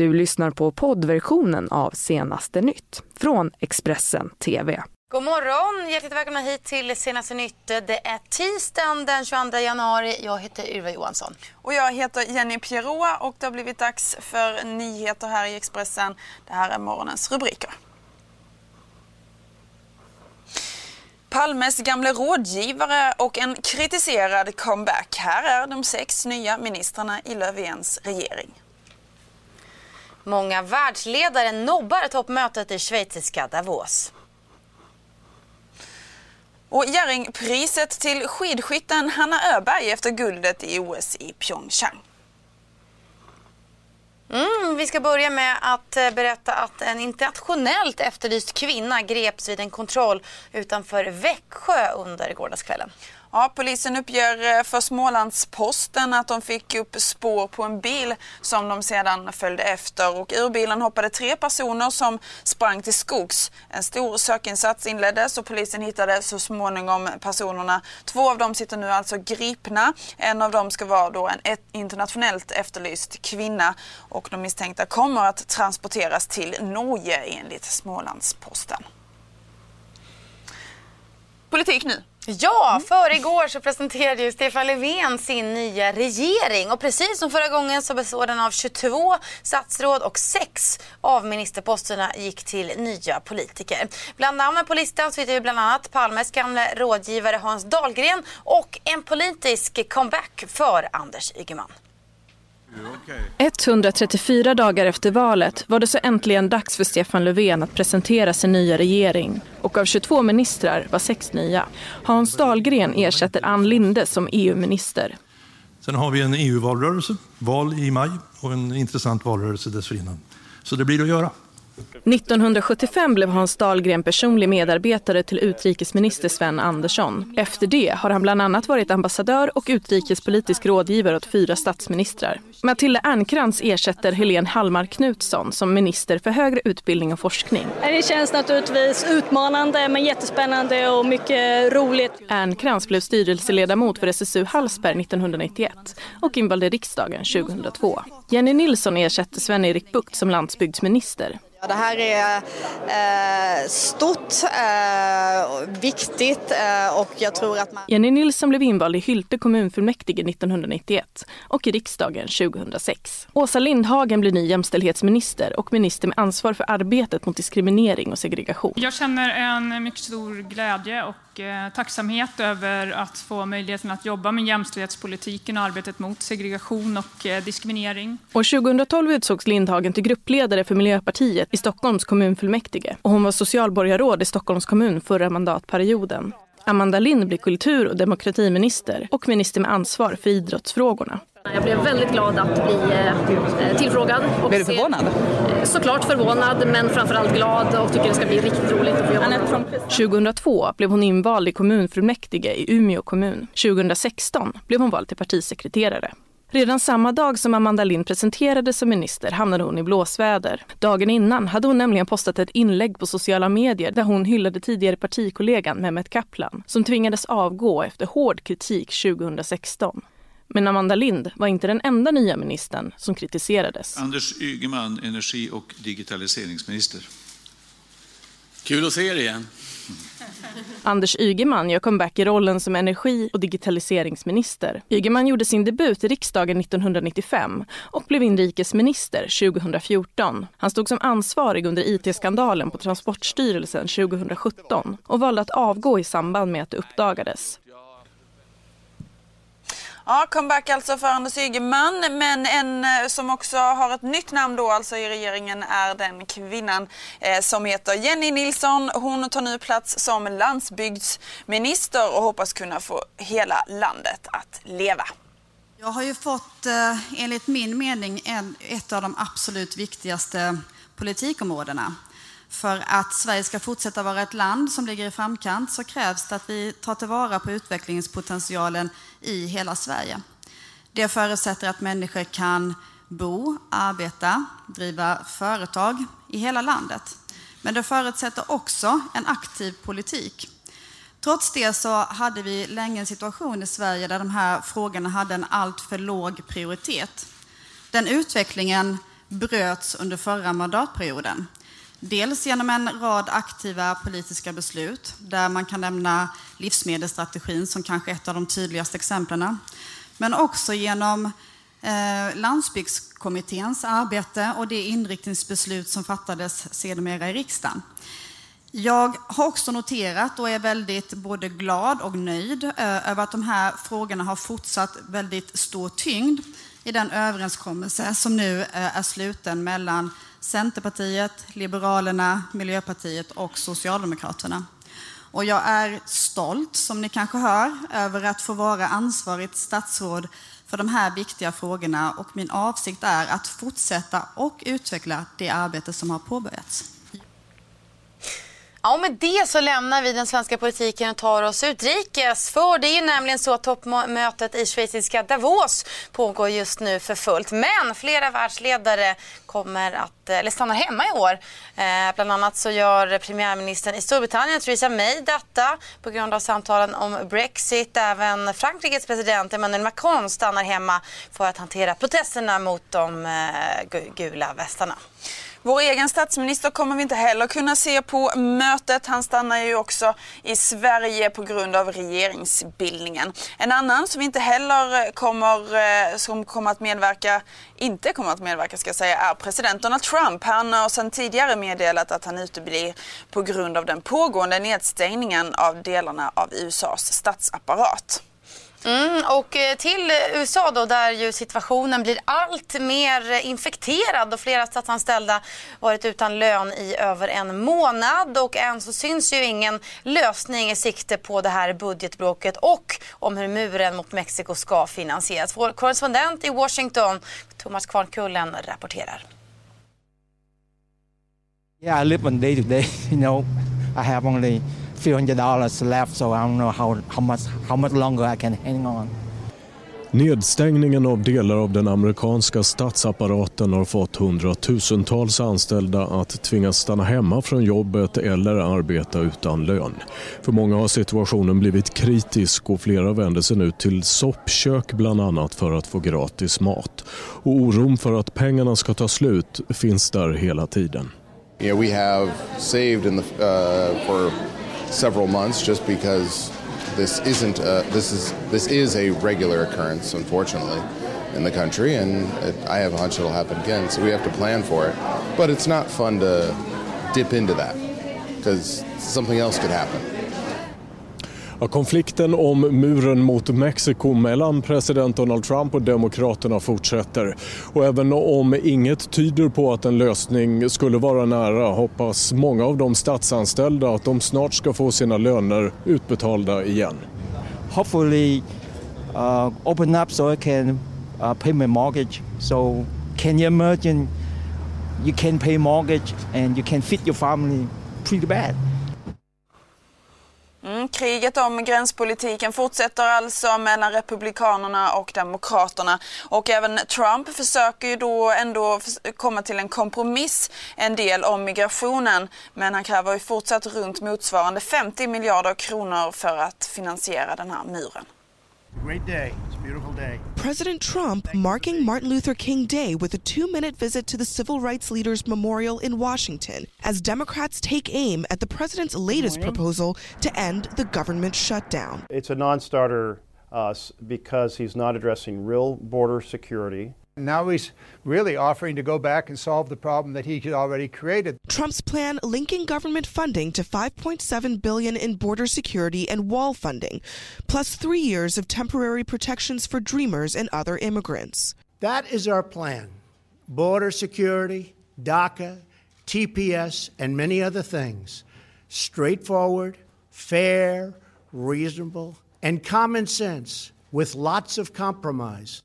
du lyssnar på poddversionen av Senaste nytt från Expressen TV. God morgon! Hjärtligt välkomna hit till Senaste nytt. Det är tisdagen den 22 januari. Jag heter Ylva Johansson. Och jag heter Jenny Pieroa och det har blivit dags för nyheter här i Expressen. Det här är morgonens rubriker. Palmes gamla rådgivare och en kritiserad comeback. Här är de sex nya ministrarna i Löfvens regering. Många världsledare nobbar toppmötet i schweiziska Davos. Och Jerringpriset till skidskytten Hanna Öberg efter guldet i OS i Pyeongchang. Mm, vi ska börja med att eh, berätta att en internationellt efterlyst kvinna greps vid en kontroll utanför Växjö under gårdagskvällen. Ja, polisen uppger eh, för Smålandsposten att de fick upp spår på en bil som de sedan följde efter och ur bilen hoppade tre personer som sprang till skogs. En stor sökinsats inleddes och polisen hittade så småningom personerna. Två av dem sitter nu alltså gripna. En av dem ska vara då en internationellt efterlyst kvinna och de misstänkta kommer att transporteras till Norge enligt Smålandsposten. Politik nu. Ja, mm. för igår så presenterade ju Stefan Löfven sin nya regering och precis som förra gången så består den av 22 statsråd och 6 av ministerposterna gick till nya politiker. Bland namnen på listan så hittar vi bland annat Palmes gamla rådgivare Hans Dahlgren och en politisk comeback för Anders Ygeman. 134 dagar efter valet var det så äntligen dags för Stefan Löfven att presentera sin nya regering. Och av 22 ministrar var sex nya. Hans Dahlgren ersätter Ann Linde som EU-minister. Sen har vi en EU-valrörelse, val i maj och en intressant valrörelse dessförinnan. Så det blir att göra. 1975 blev Hans Dahlgren personlig medarbetare till utrikesminister Sven Andersson. Efter det har han bland annat varit ambassadör och utrikespolitisk rådgivare åt fyra statsministrar. Matilda Ernkrans ersätter Helene Hallmar Knutsson som minister för högre utbildning och forskning. Det känns naturligtvis utmanande men jättespännande och mycket roligt. Ernkrans blev styrelseledamot för SSU Hallsberg 1991 och invald i riksdagen 2002. Jenny Nilsson ersätter Sven-Erik Bucht som landsbygdsminister. Det här är eh, stort, eh, viktigt eh, och jag tror att man... Jenny Nilsson blev invald i Hylte kommunfullmäktige 1991 och i riksdagen 2006. Åsa Lindhagen blir ny jämställdhetsminister och minister med ansvar för arbetet mot diskriminering och segregation. Jag känner en mycket stor glädje och Eh, tacksamhet över att få möjligheten att jobba med jämställdhetspolitiken och arbetet mot segregation och eh, diskriminering. År 2012 utsågs Lindhagen till gruppledare för Miljöpartiet i Stockholms kommunfullmäktige och hon var socialborgarråd i Stockholms kommun förra mandatperioden. Amanda Lind blir kultur och demokratiminister och minister med ansvar för idrottsfrågorna. Jag blev väldigt glad att bli eh, tillfrågad. blev du förvånad? Eh, såklart förvånad, men framförallt glad och tycker det ska bli riktigt roligt att få jobba 2002 blev hon invald i kommunfullmäktige i Umeå kommun. 2016 blev hon vald till partisekreterare. Redan samma dag som Amanda Lind presenterades som minister hamnade hon i blåsväder. Dagen innan hade hon nämligen postat ett inlägg på sociala medier där hon hyllade tidigare partikollegan Mehmet Kaplan som tvingades avgå efter hård kritik 2016. Men Amanda Lind var inte den enda nya ministern som kritiserades. Anders Ygeman, energi och digitaliseringsminister. Kul att se er igen. Anders Ygeman gör comeback i rollen som energi och digitaliseringsminister. Ygeman gjorde sin debut i riksdagen 1995 och blev inrikesminister 2014. Han stod som ansvarig under IT-skandalen på Transportstyrelsen 2017 och valde att avgå i samband med att det uppdagades. Ja, comeback alltså för Anders Ygeman. Men en eh, som också har ett nytt namn då alltså i regeringen är den kvinnan eh, som heter Jenny Nilsson. Hon tar nu plats som landsbygdsminister och hoppas kunna få hela landet att leva. Jag har ju fått, eh, enligt min mening, en, ett av de absolut viktigaste politikområdena. För att Sverige ska fortsätta vara ett land som ligger i framkant så krävs det att vi tar tillvara på utvecklingspotentialen i hela Sverige. Det förutsätter att människor kan bo, arbeta, driva företag i hela landet. Men det förutsätter också en aktiv politik. Trots det så hade vi länge en situation i Sverige där de här frågorna hade en alltför låg prioritet. Den utvecklingen bröts under förra mandatperioden. Dels genom en rad aktiva politiska beslut där man kan nämna livsmedelsstrategin som kanske ett av de tydligaste exemplen. Men också genom eh, landsbygdskommitténs arbete och det inriktningsbeslut som fattades sedermera i riksdagen. Jag har också noterat och är väldigt både glad och nöjd eh, över att de här frågorna har fortsatt väldigt stor tyngd i den överenskommelse som nu eh, är sluten mellan Centerpartiet, Liberalerna, Miljöpartiet och Socialdemokraterna. Och jag är stolt, som ni kanske hör, över att få vara ansvarigt statsråd för de här viktiga frågorna och min avsikt är att fortsätta och utveckla det arbete som har påbörjats. Ja, med det så lämnar vi den svenska politiken och tar oss utrikes. För det är ju nämligen så att toppmötet i schweiziska Davos pågår just nu för fullt. Men flera världsledare kommer att, eh, eller stannar hemma i år. Eh, bland annat så gör premiärministern i Storbritannien, Theresa May, detta på grund av samtalen om Brexit. Även Frankrikes president Emmanuel Macron stannar hemma för att hantera protesterna mot de eh, gula västarna. Vår egen statsminister kommer vi inte heller kunna se på mötet. Han stannar ju också i Sverige på grund av regeringsbildningen. En annan som inte heller eh, kommer, eh, som kommer att medverka, inte kommer att medverka ska jag säga, är president Donald Trump. Han har sedan tidigare meddelat att han uteblir på grund av den pågående nedstängningen av delarna av USAs statsapparat. Mm, och eh, till USA då där ju situationen blir allt mer infekterad och flera statsanställda varit utan lön i över en månad och än så syns ju ingen lösning i sikte på det här budgetbråket och om hur muren mot Mexiko ska finansieras. Vår korrespondent i Washington, Thomas Kvarnkullen, rapporterar. Yeah, I live on day to day, you know. I have only few hundred dollars left so I don't know how, how, much, how much longer I can hang on. Nedstängningen av delar av den amerikanska statsapparaten har fått hundratusentals anställda att tvingas stanna hemma från jobbet eller arbeta utan lön. För många har situationen blivit kritisk och flera vänder sig nu till soppkök bland annat för att få gratis mat. Och oron för att pengarna ska ta slut finns där hela tiden. Yeah, we have saved in the, uh, for several months just because this isn't a, this is this is a regular occurrence unfortunately in the country and it, I have a hunch it'll happen again so we have to plan for it. But it's not fun to dip into that because something else could happen Ja, konflikten om muren mot Mexiko mellan president Donald Trump och Demokraterna fortsätter. Och även om inget tyder på att en lösning skulle vara nära hoppas många av de statsanställda att de snart ska få sina löner utbetalda igen. Hopefully uh, open up so I can uh, pay my mortgage. So can you imagine you can pay mortgage and you can feed your family pretty bad. Mm, kriget om gränspolitiken fortsätter alltså mellan Republikanerna och Demokraterna. Och även Trump försöker ju då ändå komma till en kompromiss en del om migrationen. Men han kräver ju fortsatt runt motsvarande 50 miljarder kronor för att finansiera den här muren. Great day. It's a beautiful day. President Trump marking Martin Luther King Day with a two minute visit to the Civil Rights Leaders Memorial in Washington as Democrats take aim at the president's latest proposal to end the government shutdown. It's a non starter uh, because he's not addressing real border security. Now he's really offering to go back and solve the problem that he had already created. Trump's plan linking government funding to 5.7 billion in border security and wall funding, plus 3 years of temporary protections for dreamers and other immigrants. That is our plan. Border security, DACA, TPS, and many other things. Straightforward, fair, reasonable, and common sense with lots of compromise.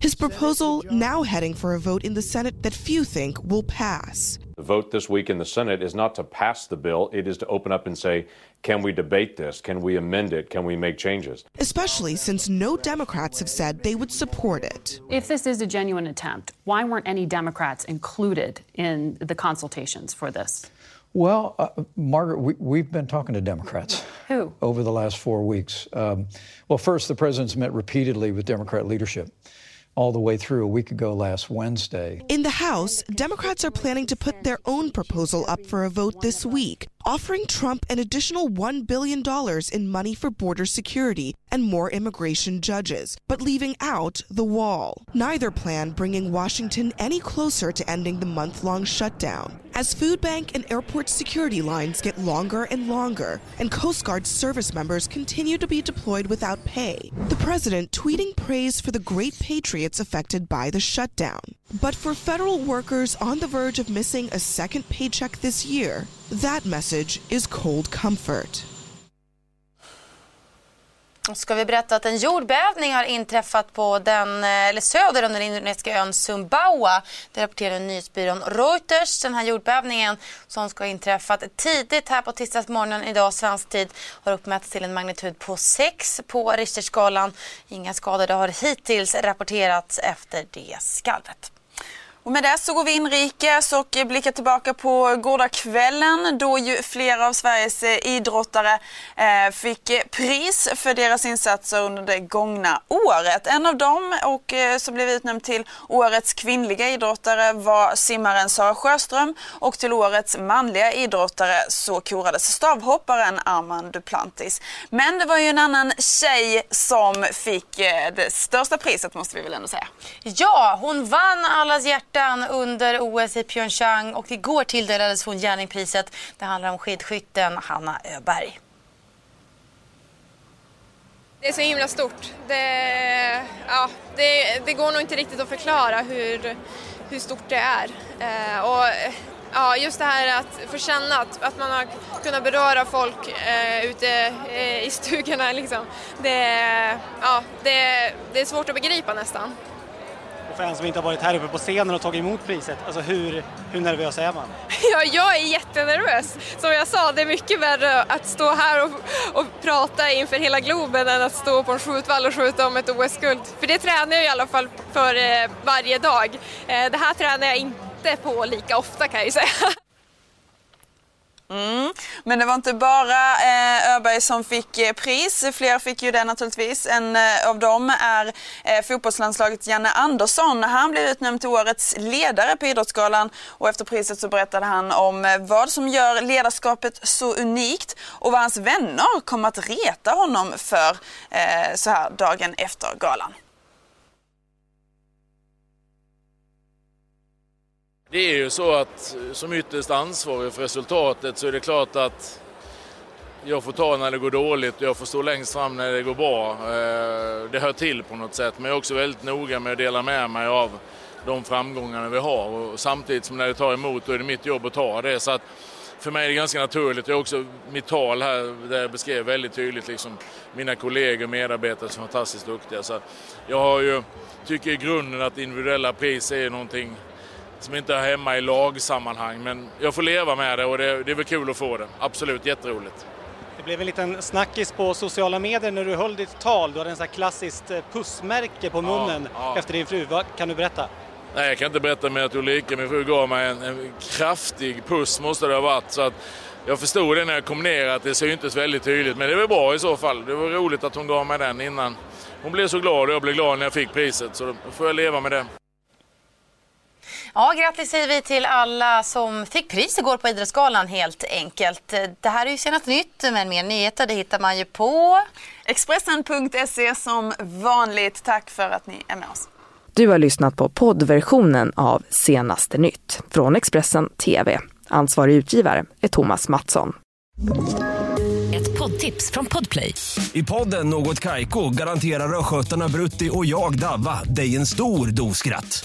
His proposal now heading for a vote in the Senate that few think will pass. The vote this week in the Senate is not to pass the bill, it is to open up and say, can we debate this? Can we amend it? Can we make changes? Especially since no Democrats have said they would support it. If this is a genuine attempt, why weren't any Democrats included in the consultations for this? Well, uh, Margaret, we, have been talking to Democrats. Who? Over the last four weeks. Um, well, first, the president's met repeatedly with Democrat leadership. All the way through a week ago last Wednesday. In the House, Democrats are planning to put their own proposal up for a vote this week, offering Trump an additional $1 billion in money for border security and more immigration judges, but leaving out the wall. Neither plan bringing Washington any closer to ending the month long shutdown. As food bank and airport security lines get longer and longer, and Coast Guard service members continue to be deployed without pay, the president tweeting praise for the great patriots affected by the shutdown. But for federal workers on the verge of missing a second paycheck this year, that message is cold comfort. ska vi berätta att en jordbävning har inträffat på den, eh, eller söder om den indonesiska ön Sumbawa. Det rapporterar nyhetsbyrån Reuters. Den här jordbävningen som ska ha inträffat tidigt här på tisdagsmorgonen idag svensk tid har uppmätts till en magnitud på 6 på Richterskalan. Inga skadade har hittills rapporterats efter det skalvet. Och med det så går vi inrikes och blickar tillbaka på gårdagskvällen då ju flera av Sveriges eh, idrottare eh, fick pris för deras insatser under det gångna året. En av dem och eh, som blev utnämnd till årets kvinnliga idrottare var simmaren Sara Sjöström och till årets manliga idrottare så korades stavhopparen Armand Duplantis. Men det var ju en annan tjej som fick det största priset måste vi väl ändå säga. Ja, hon vann allas hjärta hjärtan under OS i Pyeongchang och igår tilldelades hon Jernningpriset. Det handlar om skidskytten Hanna Öberg. Det är så himla stort. Det, ja, det, det, går nog inte riktigt att förklara hur, hur stort det är. Eh, och, ja, just det här att få känna att, att man har kunnat beröra folk eh, ute eh, i stugorna. Liksom. Det, ja, det, det är svårt att begripa nästan för en som inte har varit här uppe på scenen och tagit emot priset. Alltså hur, hur nervös är man? Ja, jag är jättenervös. Som jag sa, det är mycket värre att stå här och, och prata inför hela Globen än att stå på en skjutvall och skjuta om ett OS-guld. För det tränar jag i alla fall för eh, varje dag. Eh, det här tränar jag inte på lika ofta kan jag ju säga. Mm. Men det var inte bara eh, Öberg som fick eh, pris, fler fick ju det naturligtvis. En eh, av dem är eh, fotbollslandslaget Janne Andersson. Han blev utnämnd till årets ledare på Idrottsgalan och efter priset så berättade han om eh, vad som gör ledarskapet så unikt och vad hans vänner kom att reta honom för eh, så här dagen efter galan. Det är ju så att eh, som ytterst ansvarig för resultatet så är det klart att jag får ta när det går dåligt och jag får stå längst fram när det går bra. Eh, det hör till på något sätt men jag är också väldigt noga med att dela med mig av de framgångarna vi har och samtidigt som när det tar emot då är det mitt jobb att ta det. Så att för mig är det ganska naturligt. Jag har också mitt tal här där jag beskrev väldigt tydligt liksom mina kollegor och medarbetare som är fantastiskt duktiga. Så jag har ju, tycker i grunden att individuella pris är någonting som inte är hemma i lagsammanhang. Men jag får leva med det och det, det är väl kul att få det. Absolut, jätteroligt. Det blev en liten snackis på sociala medier när du höll ditt tal. Du hade en sån här klassiskt eh, pussmärke på munnen ja, ja. efter din fru. Vad kan du berätta? Nej, jag kan inte berätta mer att Ulrika, min fru, gav mig en, en, kraftig puss måste det ha varit. Så att jag förstod det när jag kom ner att det syntes väldigt tydligt. Men det var bra i så fall. Det var roligt att hon gav mig den innan. Hon blev så glad och jag blev glad när jag fick priset. Så då får jag leva med det. Ja, grattis säger vi till alla som fick pris igår på Idrottsgalan helt enkelt. Det här är ju senast nytt, men mer nyheter det hittar man ju på Expressen.se som vanligt. Tack för att ni är med oss. Du har lyssnat på poddversionen av Senaste nytt från Expressen TV. Ansvarig utgivare är Thomas Mattsson. Ett poddtips från Podplay. I podden Något Kaiko garanterar östgötarna Brutti och jag, Davva, dig en stor dos skratt.